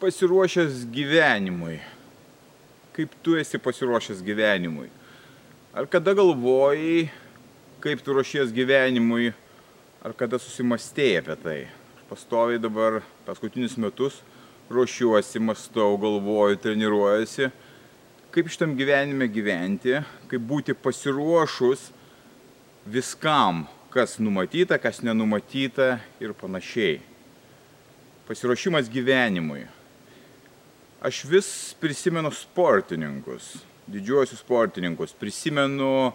Pasiruošęs gyvenimui? Kaip tu esi pasiruošęs gyvenimui? Ar kada galvojai, kaip tu ruošies gyvenimui, ar kada susimastėjai apie tai? Aš pastoviai dabar paskutinius metus ruošiuosi, mastau, galvoju, treniruojuosi, kaip šitam gyvenime gyventi, kaip būti pasiruošus viskam, kas numatyta, kas nenumatyta ir panašiai. Pasiruošimas gyvenimui. Aš vis prisimenu sportininkus, didžiuosius sportininkus, prisimenu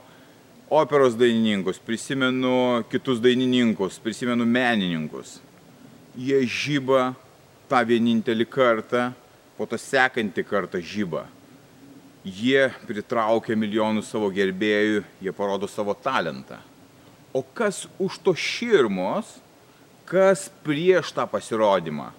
operos dainininkus, prisimenu kitus dainininkus, prisimenu menininkus. Jie žyba tą vienintelį kartą, po to sekantį kartą žyba. Jie pritraukia milijonus savo gerbėjų, jie parodo savo talentą. O kas už to širmos, kas prieš tą pasirodymą?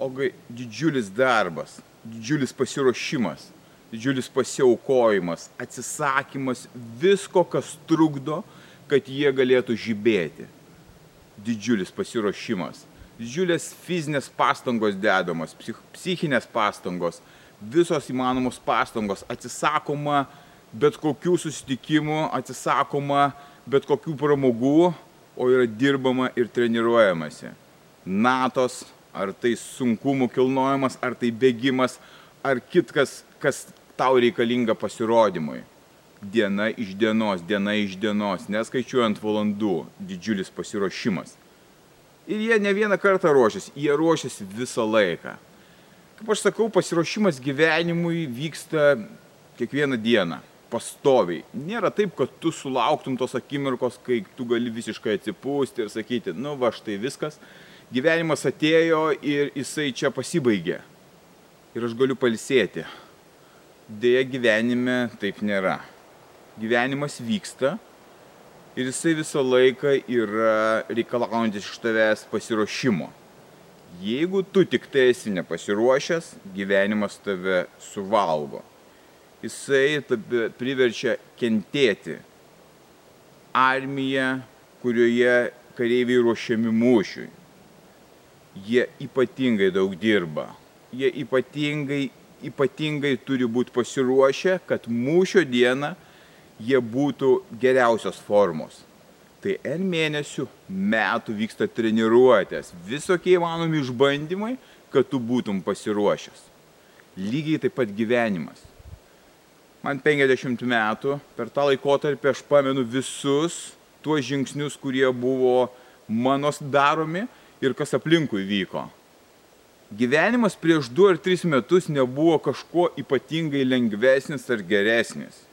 Ogi didžiulis darbas, didžiulis pasiruošimas, didžiulis pasiaukojimas, atsisakymas visko, kas trukdo, kad jie galėtų žibėti. Didžiulis pasiruošimas, didžiulės fizinės pastangos dedamos, psich, psichinės pastangos, visos įmanomos pastangos, atsisakoma bet kokių susitikimų, atsisakoma bet kokių pramogų, o yra dirbama ir treniruojamasi. Natos ar tai sunkumų kilnojimas, ar tai bėgimas, ar kitkas, kas tau reikalinga pasirodymui. Diena iš dienos, diena iš dienos, neskaičiuojant valandų, didžiulis pasiruošimas. Ir jie ne vieną kartą ruošiasi, jie ruošiasi visą laiką. Kaip aš sakau, pasiruošimas gyvenimui vyksta kiekvieną dieną, pastoviai. Nėra taip, kad tu sulauktum tos akimirkos, kai tu gali visiškai atsipūsti ir sakyti, nu va štai viskas, gyvenimas atėjo ir jisai čia pasibaigė. Ir aš galiu palsėti. Deja, gyvenime taip nėra. Gyvenimas vyksta ir jisai visą laiką yra reikalaujantis iš tavęs pasiruošimo. Jeigu tu tik tai esi nepasiruošęs, gyvenimas tave suvalgo. Jisai tave priverčia kentėti. Armija, kurioje kareiviai ruošiami mūšiui jie ypatingai daug dirba. Jie ypatingai, ypatingai turi būti pasiruošę, kad mūšio dieną jie būtų geriausios formos. Tai N mėnesių, metų vyksta treniruotės, visokie įmanomi išbandymai, kad tu būtum pasiruošęs. Lygiai taip pat gyvenimas. Man 50 metų, per tą laikotarpį aš pamenu visus tuos žingsnius, kurie buvo mano daromi ir kas aplinkui vyko. Gyvenimas prieš du ar tris metus nebuvo kažkuo ypatingai lengvesnis ar geresnis.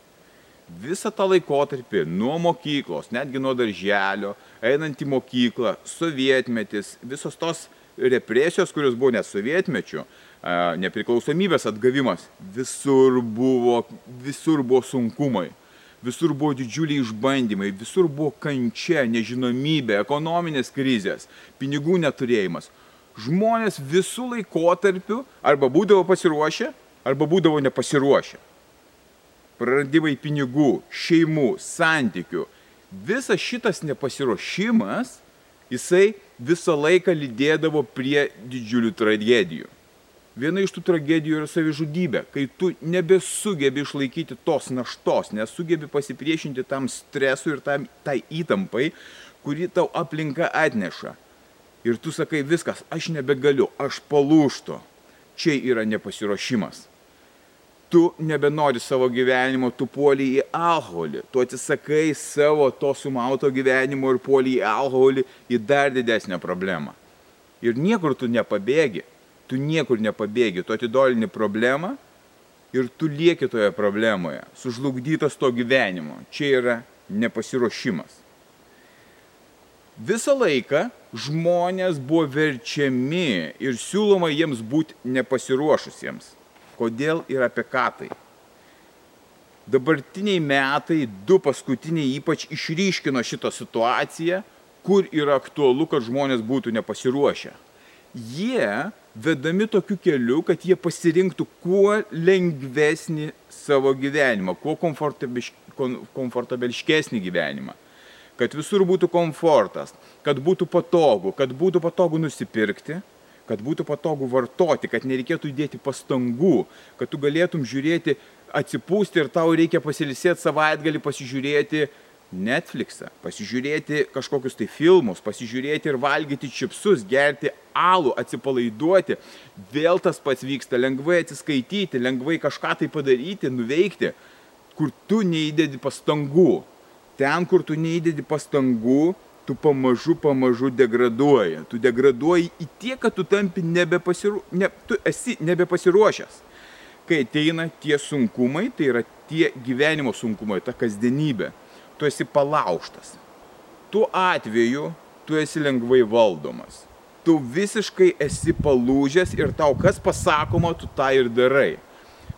Visą tą laikotarpį, nuo mokyklos, netgi nuo darželio, einant į mokyklą, sovietmetis, visos tos represijos, kurios buvo net sovietmečių, nepriklausomybės atgavimas, visur buvo, visur buvo sunkumai visur buvo didžiuliai išbandymai, visur buvo kančia, nežinomybė, ekonominės krizės, pinigų neturėjimas. Žmonės visų laikotarpių arba būdavo pasiruošę, arba būdavo nepasiruošę. Praradimai pinigų, šeimų, santykių. Visas šitas nepasiruošimas, jisai visą laiką lydėdavo prie didžiulių tragedijų. Viena iš tų tragedijų yra savižudybė, kai tu nebesugebi išlaikyti tos naštos, nesugebi pasipriešinti tam stresui ir tam, tai įtampai, kurį tau aplinka atneša. Ir tu sakai viskas, aš nebegaliu, aš palūštu. Čia yra nepasiruošimas. Tu nebenori savo gyvenimo, tu puoli į alkoholį, tu atsisakai savo to sumauto gyvenimo ir puoli į alkoholį į dar didesnę problemą. Ir niekur tu nepabėgi tu niekur nepabėgi, tu atidolini problemą ir tu lieki toje problemoje, sužlugdytas to gyvenimo. Čia yra nepasiruošimas. Visą laiką žmonės buvo verčiami ir siūloma jiems būti nepasiruošusiems. Kodėl ir apie ką tai? Dabartiniai metai, du paskutiniai ypač išryškino šitą situaciją, kur yra aktualu, kad žmonės būtų nepasiruošę. Jie vedami tokiu keliu, kad jie pasirinktų kuo lengvesnį savo gyvenimą, kuo komfortabilškesnį gyvenimą. Kad visur būtų komfortas, kad būtų patogu, kad būtų patogu nusipirkti, kad būtų patogu vartoti, kad nereikėtų įdėti pastangų, kad tu galėtum žiūrėti, atsipūsti ir tau reikia pasilisėti savaitgalį, pasižiūrėti Netflixą, pasižiūrėti kažkokius tai filmus, pasižiūrėti ir valgyti čipsus, gerti alų, atsipalaiduoti. Vėl tas pats vyksta, lengvai atsiskaityti, lengvai kažką tai padaryti, nuveikti, kur tu neįdedi pastangų. Ten, kur tu neįdedi pastangų, tu pamažu, pamažu degraduoji. Tu degraduoji į tiek, kad tu tampi nebepasiru... ne, tu esi nebepasiruošęs. Kai ateina tie sunkumai, tai yra tie gyvenimo sunkumai, ta kasdienybė tu esi palauštas. Tuo atveju tu esi lengvai valdomas. Tu visiškai esi palūžęs ir tau kas pasakoma, tu tą ir darai.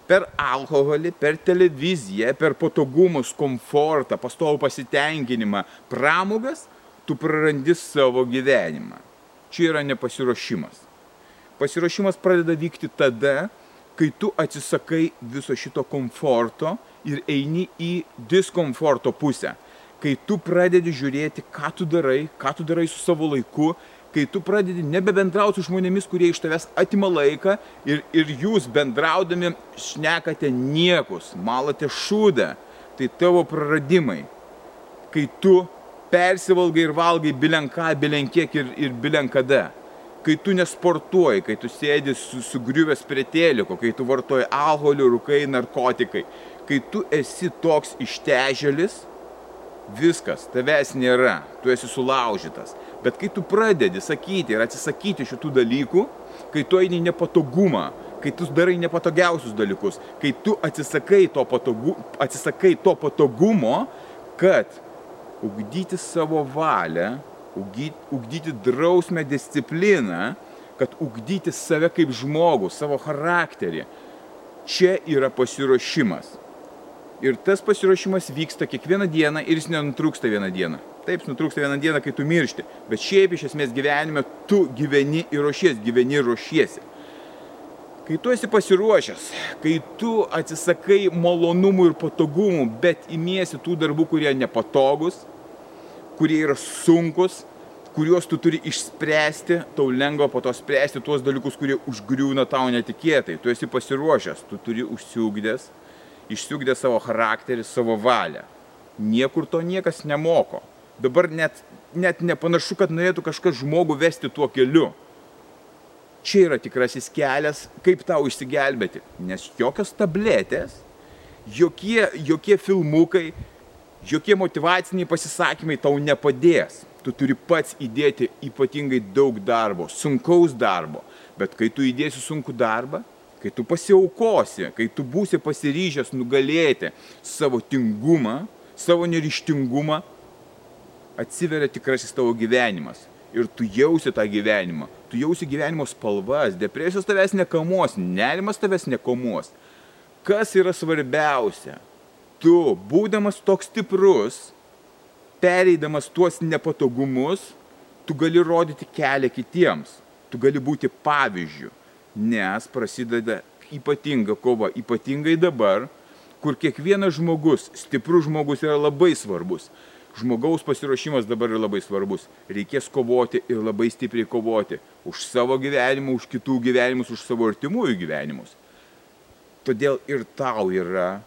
Per alkoholį, per televiziją, per patogumus, komfortą, pastovų pasitenkinimą, pramogas, tu prarandi savo gyvenimą. Čia yra nepasiruošimas. Pasiruošimas pradeda vykti tada, kai tu atsisakai viso šito komforto ir eini į diskomforto pusę. Kai tu pradedi žiūrėti, ką tu darai, ką tu darai su savo laiku, kai tu pradedi nebebendrauti su žmonėmis, kurie iš tavęs atima laiką ir, ir jūs bendraudami šnekate niekus, malote šūdą, tai tavo praradimai. Kai tu persivalgai ir valgai bilenką, bilenkiek ir, ir bilenkada kai tu nesportuoji, kai tu sėdi su, sugriuvęs prie tėliko, kai tu vartoji alkoholį, rūkai, narkotikai, kai tu esi toks ištežėlis, viskas, tavęs nėra, tu esi sulaužytas. Bet kai tu pradedi sakyti ir atsisakyti šitų dalykų, kai tu eini nepatogumą, kai tu darai nepatogiausius dalykus, kai tu atsisakai to, patogu, atsisakai to patogumo, kad ugdyti savo valią, ugdyti, ugdyti drausmę, discipliną, kad ugdyti save kaip žmogų, savo charakterį. Čia yra pasiruošimas. Ir tas pasiruošimas vyksta kiekvieną dieną ir jis nenutrūksta vieną dieną. Taip, nutrūksta vieną dieną, kai tu miršti. Bet šiaip iš esmės gyvenime tu gyveni ir ruošies, gyveni ir ruošiesi. Kai tu esi pasiruošęs, kai tu atsisakai malonumų ir patogumų, bet imiesi tų darbų, kurie nepatogus, kurie yra sunkus, kuriuos tu turi išspręsti, tau lengva po to spręsti tuos dalykus, kurie užgriūna tau netikėtai. Tu esi pasiruošęs, tu turi užsiugdęs išsiugdė savo charakterį, savo valią. Niekur to niekas nemoko. Dabar net, net nepanašu, kad norėtų kažkas žmogų vesti tuo keliu. Čia yra tikrasis kelias, kaip tau išsigelbėti. Nes jokios tabletės, jokie, jokie filmukai, jokie motivaciniai pasisakymai tau nepadės. Tu turi pats įdėti ypatingai daug darbo, sunkaus darbo. Bet kai tu įdėsi sunkų darbą, kai tu pasiaukosi, kai tu būsi pasiryžęs nugalėti savo tingumą, savo nerištingumą, atsiveria tikrasis tavo gyvenimas. Ir tu jausi tą gyvenimą, tu jausi gyvenimo spalvas, depresijos tavęs nekamuos, nerimas tavęs nekamuos. Kas yra svarbiausia? Tu, būdamas toks stiprus, pereidamas tuos nepatogumus, tu gali rodyti kelią kitiems, tu gali būti pavyzdžių nes prasideda ypatinga kova, ypatingai dabar, kur kiekvienas žmogus, stiprus žmogus yra labai svarbus. Žmogaus pasiruošimas dabar yra labai svarbus. Reikės kovoti ir labai stipriai kovoti už savo gyvenimą, už kitų gyvenimus, už savo artimųjų gyvenimus. Todėl ir tau yra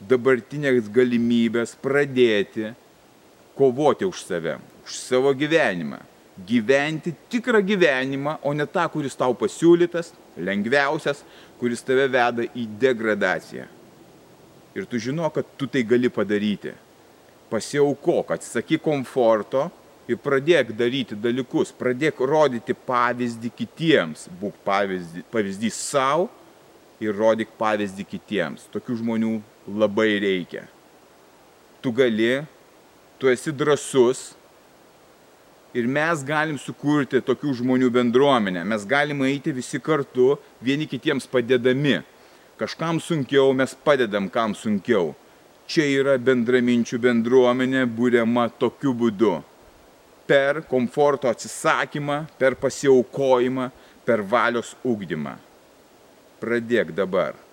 dabartinės galimybės pradėti kovoti už save, už savo gyvenimą gyventi tikrą gyvenimą, o ne tą, kuris tau pasiūlytas, lengviausias, kuris tave veda į degradaciją. Ir tu žino, kad tu tai gali padaryti. Pasiaukok, atsisakyk komforto ir pradėk daryti dalykus, pradėk rodyti pavyzdį kitiems. Būk pavyzdį, pavyzdys savo ir rodyk pavyzdį kitiems. Tokių žmonių labai reikia. Tu gali, tu esi drasus, ir mes galim sukurti tokių žmonių bendruomenę. Mes galim eiti visi kartu, vieni kitiems padėdami. Kažkam sunkiau, mes padedam kam sunkiau. Čia yra bendraminčių bendruomenė būriama tokiu būdu. Per komforto atsisakymą, per pasiaukojimą, per valios ugdymą. Pradėk dabar.